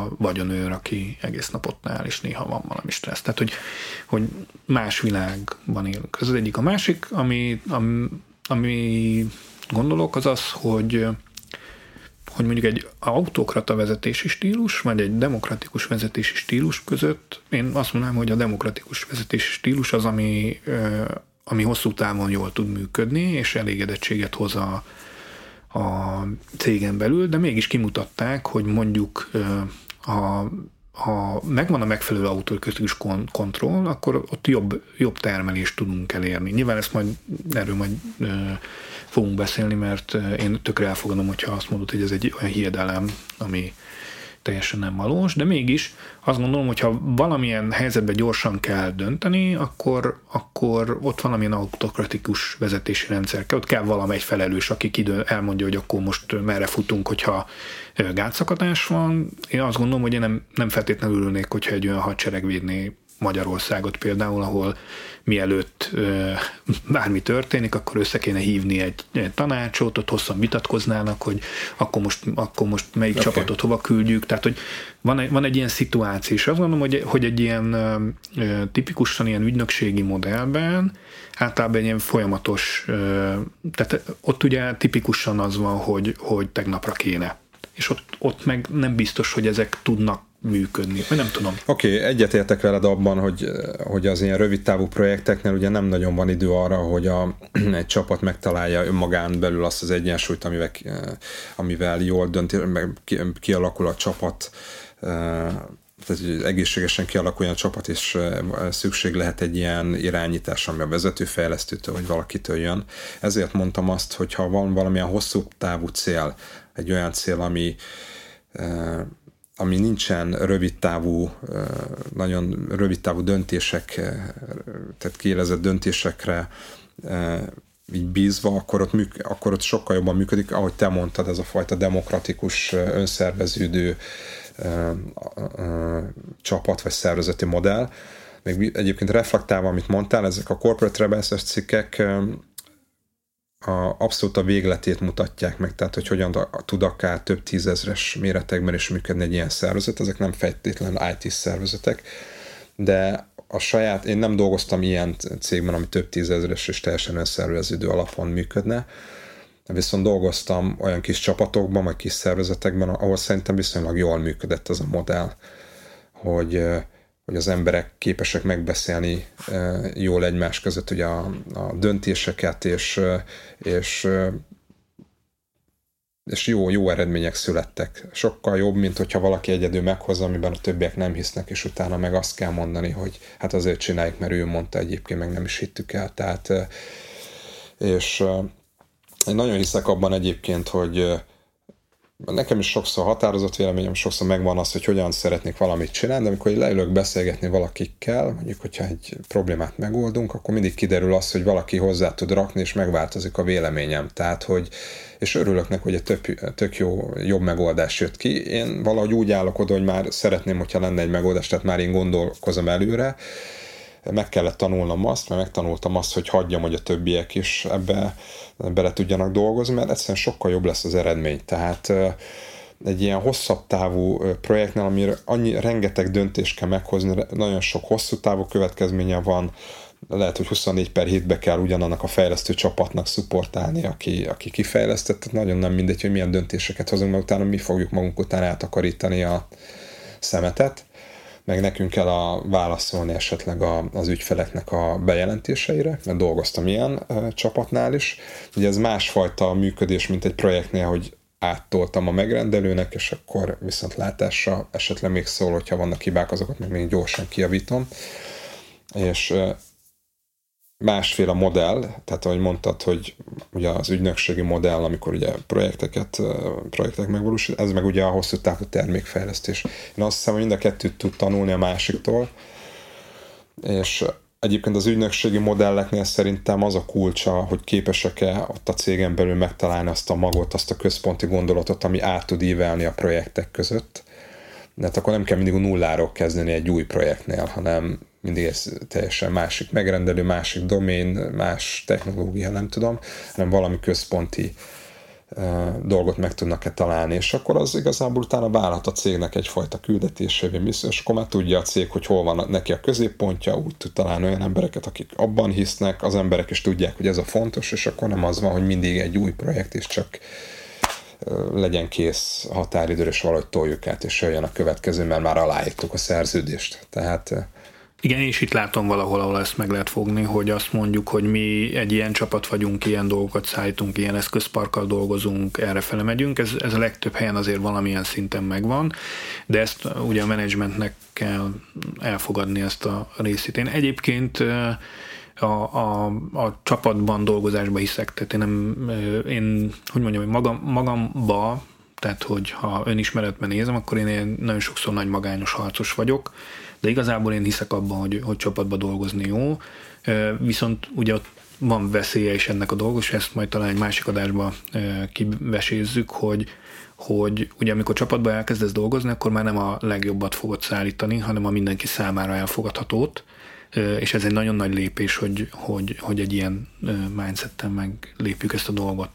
a vagyonőr, aki egész nap ott áll, és néha van valami stressz. Tehát, hogy, hogy más világban élünk. Ez az egyik. A másik, ami, ami, ami gondolok, az az, hogy hogy mondjuk egy autokrata vezetési stílus, vagy egy demokratikus vezetési stílus között, én azt mondanám, hogy a demokratikus vezetési stílus az, ami, ami hosszú távon jól tud működni, és elégedettséget hoz a, a cégen belül, de mégis kimutatták, hogy mondjuk ha, ha megvan a megfelelő autókritikus kontroll, akkor ott jobb, jobb termelést tudunk elérni. Nyilván ezt majd erről majd fogunk beszélni, mert én tökre elfogadom, hogyha azt mondod, hogy ez egy olyan hiedelem, ami teljesen nem valós, de mégis azt gondolom, hogy ha valamilyen helyzetben gyorsan kell dönteni, akkor, akkor ott valamilyen autokratikus vezetési rendszer kell, ott kell valamely felelős, aki idő elmondja, hogy akkor most merre futunk, hogyha gátszakadás van. Én azt gondolom, hogy én nem, nem feltétlenül ülnék, hogyha egy olyan hadsereg védné Magyarországot például, ahol mielőtt ö, bármi történik, akkor össze kéne hívni egy, egy tanácsot, ott hosszan vitatkoznának, hogy akkor most, akkor most melyik okay. csapatot hova küldjük, tehát hogy van egy, van egy ilyen szituáció, és azt gondolom, hogy, hogy egy ilyen ö, tipikusan ilyen ügynökségi modellben általában egy ilyen folyamatos, ö, tehát ott ugye tipikusan az van, hogy, hogy tegnapra kéne és ott, ott meg nem biztos, hogy ezek tudnak működni, vagy nem tudom. Oké, okay, egyetértek veled abban, hogy, hogy az ilyen rövid távú projekteknél ugye nem nagyon van idő arra, hogy a, egy csapat megtalálja önmagán belül azt az egyensúlyt, amivel, amivel jól dönt, meg kialakul a csapat, tehát egészségesen kialakuljon a csapat, és szükség lehet egy ilyen irányítás, ami a vezetőfejlesztőtől, vagy valakitől jön. Ezért mondtam azt, hogy ha van valamilyen hosszú távú cél, egy olyan cél, ami ami nincsen rövidtávú, nagyon rövidtávú döntések, tehát kiélezett döntésekre így bízva, akkor ott, műk, akkor ott sokkal jobban működik, ahogy te mondtad, ez a fajta demokratikus, önszerveződő csapat vagy szervezeti modell. Még egyébként reflektálva, amit mondtál, ezek a corporate rebels cikkek a, abszolút a végletét mutatják meg, tehát hogy hogyan tud akár több tízezres méretekben is működni egy ilyen szervezet, ezek nem feltétlenül IT szervezetek, de a saját, én nem dolgoztam ilyen cégben, ami több tízezres és teljesen önszerveződő alapon működne, viszont dolgoztam olyan kis csapatokban, vagy kis szervezetekben, ahol szerintem viszonylag jól működött ez a modell, hogy hogy az emberek képesek megbeszélni jól egymás között ugye a, a döntéseket, és, és, és jó, jó eredmények születtek. Sokkal jobb, mint hogyha valaki egyedül meghozza, amiben a többiek nem hisznek, és utána meg azt kell mondani, hogy hát azért csináljuk, mert ő mondta egyébként, meg nem is hittük el. Tehát, és én nagyon hiszek abban egyébként, hogy nekem is sokszor határozott véleményem, sokszor megvan az, hogy hogyan szeretnék valamit csinálni, de amikor leülök beszélgetni valakikkel, mondjuk, hogyha egy problémát megoldunk, akkor mindig kiderül az, hogy valaki hozzá tud rakni, és megváltozik a véleményem. Tehát, hogy, és örülök neki, hogy egy tök, tök jó, jobb megoldás jött ki. Én valahogy úgy állok oda, hogy már szeretném, hogyha lenne egy megoldás, tehát már én gondolkozom előre, meg kellett tanulnom azt, mert megtanultam azt, hogy hagyjam, hogy a többiek is ebbe bele tudjanak dolgozni, mert egyszerűen sokkal jobb lesz az eredmény. Tehát egy ilyen hosszabb távú projektnél, amire annyi, rengeteg döntést kell meghozni, nagyon sok hosszú távú következménye van, lehet, hogy 24 per hétbe kell ugyanannak a fejlesztő csapatnak szupportálni, aki, aki kifejlesztett, tehát nagyon nem mindegy, hogy milyen döntéseket hozunk, mert utána mi fogjuk magunk után eltakarítani a szemetet meg nekünk kell a válaszolni esetleg a, az ügyfeleknek a bejelentéseire, mert dolgoztam ilyen e, csapatnál is. Ugye ez másfajta működés, mint egy projektnél, hogy áttoltam a megrendelőnek, és akkor viszontlátásra esetleg még szól, hogyha vannak hibák, azokat meg még gyorsan kiavítom. És másféle modell, tehát ahogy mondtad, hogy ugye az ügynökségi modell, amikor ugye projekteket, projektek megvalósít, ez meg ugye a hosszú távú termékfejlesztés. Én azt hiszem, hogy mind a kettőt tud tanulni a másiktól, és egyébként az ügynökségi modelleknél szerintem az a kulcsa, hogy képesek-e ott a cégen belül megtalálni azt a magot, azt a központi gondolatot, ami át tud ívelni a projektek között. De hát akkor nem kell mindig a nulláról kezdeni egy új projektnél, hanem mindig ez teljesen másik megrendelő, másik domén, más technológia, nem tudom, hanem valami központi dolgot meg tudnak-e találni, és akkor az igazából utána válhat a cégnek egyfajta küldetésévé, és akkor már tudja a cég, hogy hol van neki a középpontja, úgy tud találni olyan embereket, akik abban hisznek, az emberek is tudják, hogy ez a fontos, és akkor nem az van, hogy mindig egy új projekt, és csak legyen kész határidőre, és valahogy toljuk át, és jön a következő, mert már aláírtuk a szerződést. Tehát igen, és itt látom valahol, ahol ezt meg lehet fogni, hogy azt mondjuk, hogy mi egy ilyen csapat vagyunk, ilyen dolgokat szállítunk, ilyen eszközparkkal dolgozunk, erre fele. Ez, ez a legtöbb helyen azért valamilyen szinten megvan, de ezt ugye a menedzsmentnek kell elfogadni ezt a részét. Én egyébként a, a, a csapatban dolgozásba hiszek, tehát én nem, én, hogy mondjam, magam, magamba, tehát hogy ha önismeretben nézem, akkor én nagyon sokszor nagy magányos harcos vagyok, de igazából én hiszek abban, hogy, hogy csapatba dolgozni jó, viszont ugye ott van veszélye is ennek a dolgos, és ezt majd talán egy másik adásba kivesézzük, hogy, hogy ugye amikor csapatban elkezdesz dolgozni, akkor már nem a legjobbat fogod szállítani, hanem a mindenki számára elfogadhatót, és ez egy nagyon nagy lépés, hogy, hogy, hogy egy ilyen mindsetten meglépjük ezt a dolgot.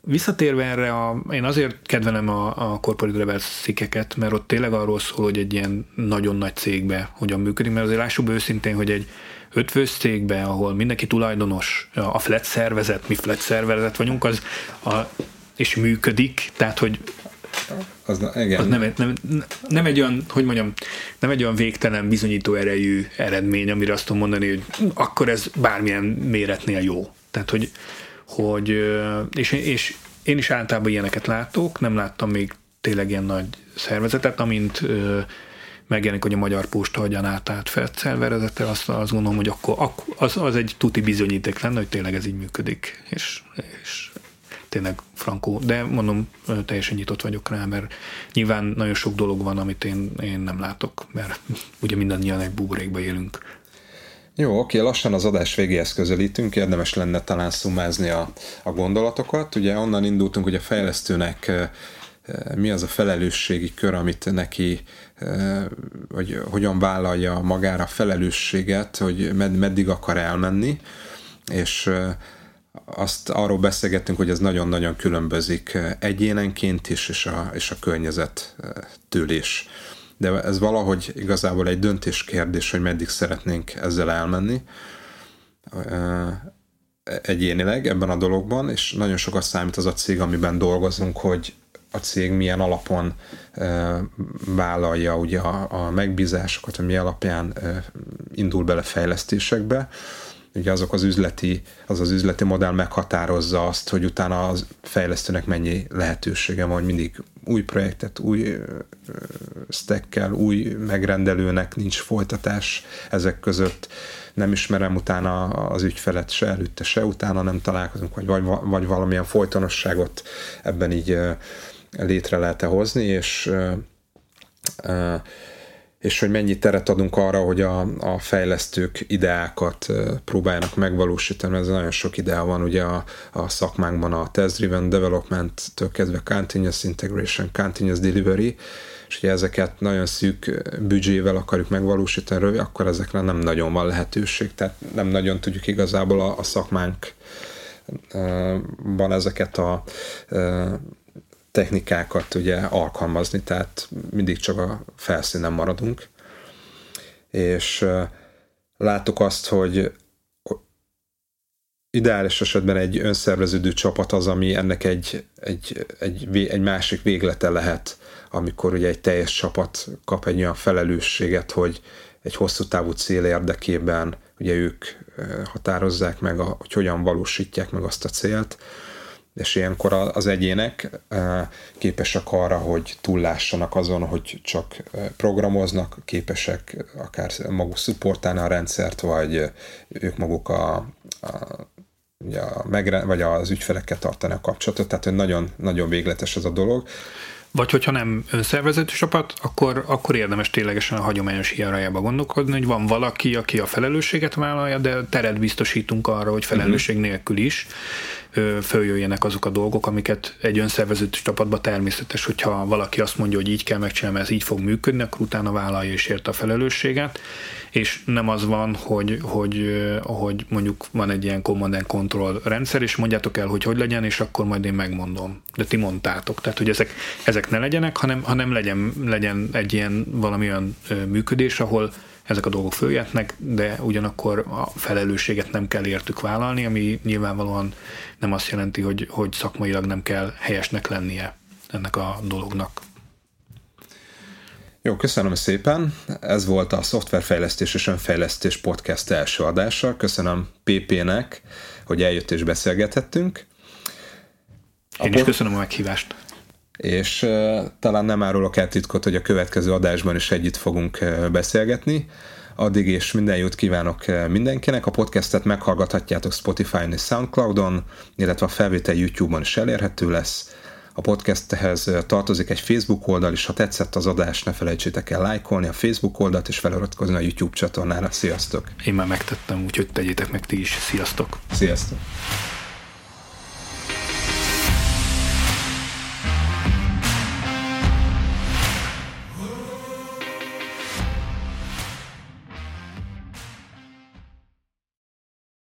Visszatérve erre, a, én azért kedvelem a, a Corporate Rebels szikeket, mert ott tényleg arról szól, hogy egy ilyen nagyon nagy cégbe hogyan működik, mert azért lássuk be őszintén, hogy egy ötvös cégbe, ahol mindenki tulajdonos, a flat szervezet, mi flat szervezet vagyunk, az a, és működik, tehát hogy az, na, igen. az nem, nem, nem, egy olyan, hogy mondjam, nem egy olyan végtelen bizonyító erejű eredmény, amire azt tudom mondani, hogy akkor ez bármilyen méretnél jó. Tehát, hogy hogy, és, és én is általában ilyeneket látok, nem láttam még tényleg ilyen nagy szervezetet, amint megjelenik, hogy a Magyar Posta hogyan átállt fel szervezettel, azt, azt gondolom, hogy akkor, akkor az, az egy tuti bizonyíték lenne, hogy tényleg ez így működik, és, és tényleg frankó, de mondom, teljesen nyitott vagyok rá, mert nyilván nagyon sok dolog van, amit én, én nem látok, mert ugye mindannyian egy buborékba élünk. Jó, oké, lassan az adás végéhez közelítünk, érdemes lenne talán szumázni a, a gondolatokat. Ugye onnan indultunk, hogy a fejlesztőnek mi az a felelősségi kör, amit neki, vagy hogyan vállalja magára a felelősséget, hogy med, meddig akar elmenni, és azt arról beszélgettünk, hogy ez nagyon-nagyon különbözik egyénenként is, és a, és a környezettől is de ez valahogy igazából egy döntéskérdés, hogy meddig szeretnénk ezzel elmenni egyénileg ebben a dologban, és nagyon sokat számít az a cég, amiben dolgozunk, hogy a cég milyen alapon vállalja ugye a, a megbízásokat, hogy mi alapján indul bele fejlesztésekbe, ugye azok az üzleti, az az üzleti modell meghatározza azt, hogy utána a fejlesztőnek mennyi lehetősége van, hogy mindig új projektet, új stackkel, új megrendelőnek nincs folytatás ezek között. Nem ismerem utána az ügyfelet se előtte, se utána nem találkozunk, vagy, vagy, vagy valamilyen folytonosságot ebben így létre lehet-e hozni, és és hogy mennyi teret adunk arra, hogy a, a fejlesztők ideákat próbáljanak megvalósítani, ez nagyon sok ideá van ugye a, a szakmánkban a test-driven development-től kezdve continuous integration, continuous delivery, és ugye ezeket nagyon szűk büdzsével akarjuk megvalósítani, akkor ezekre nem nagyon van lehetőség, tehát nem nagyon tudjuk igazából a, a szakmánkban ezeket a technikákat ugye alkalmazni, tehát mindig csak a felszínen maradunk. És látok azt, hogy ideális esetben egy önszerveződő csapat az, ami ennek egy, egy, egy, egy másik véglete lehet, amikor ugye egy teljes csapat kap egy olyan felelősséget, hogy egy hosszú távú cél érdekében ugye ők határozzák meg, hogy hogyan valósítják meg azt a célt, és ilyenkor az egyének képesek arra, hogy túllássanak azon, hogy csak programoznak, képesek akár maguk szupportálni a rendszert, vagy ők maguk a, a ugye a megre, vagy az ügyfelekkel tartani a kapcsolatot, tehát nagyon, nagyon végletes ez a dolog. vagy hogyha nem önszervezetű csapat, akkor, akkor érdemes ténylegesen a hagyományos hierarchiába gondolkodni, hogy van valaki, aki a felelősséget vállalja, de teret biztosítunk arra, hogy felelősség mhm. nélkül is följöjjenek azok a dolgok, amiket egy önszerveződő csapatban természetes, hogyha valaki azt mondja, hogy így kell megcsinálni, ez így fog működni, akkor utána vállalja és érte a felelősséget, és nem az van, hogy, hogy, hogy mondjuk van egy ilyen command and control rendszer, és mondjátok el, hogy hogy legyen, és akkor majd én megmondom. De ti mondtátok. Tehát, hogy ezek, ezek ne legyenek, hanem, hanem legyen, legyen egy ilyen valami olyan működés, ahol ezek a dolgok följöhetnek, de ugyanakkor a felelősséget nem kell értük vállalni, ami nyilvánvalóan nem azt jelenti, hogy, hogy szakmailag nem kell helyesnek lennie ennek a dolognak. Jó, köszönöm szépen. Ez volt a Szoftverfejlesztés és Önfejlesztés podcast első adása. Köszönöm PP-nek, hogy eljött és beszélgethettünk. Én a is köszönöm a meghívást és talán nem árulok el titkot, hogy a következő adásban is együtt fogunk beszélgetni. Addig és minden jót kívánok mindenkinek. A podcastet meghallgathatjátok Spotify-on és Soundcloud-on, illetve a felvétel YouTube-on is elérhető lesz. A podcasthez tartozik egy Facebook oldal is, ha tetszett az adás, ne felejtsétek el lájkolni a Facebook oldalt és feliratkozni a YouTube csatornára. Sziasztok! Én már megtettem, úgyhogy tegyétek meg ti is. Sziasztok! Sziasztok!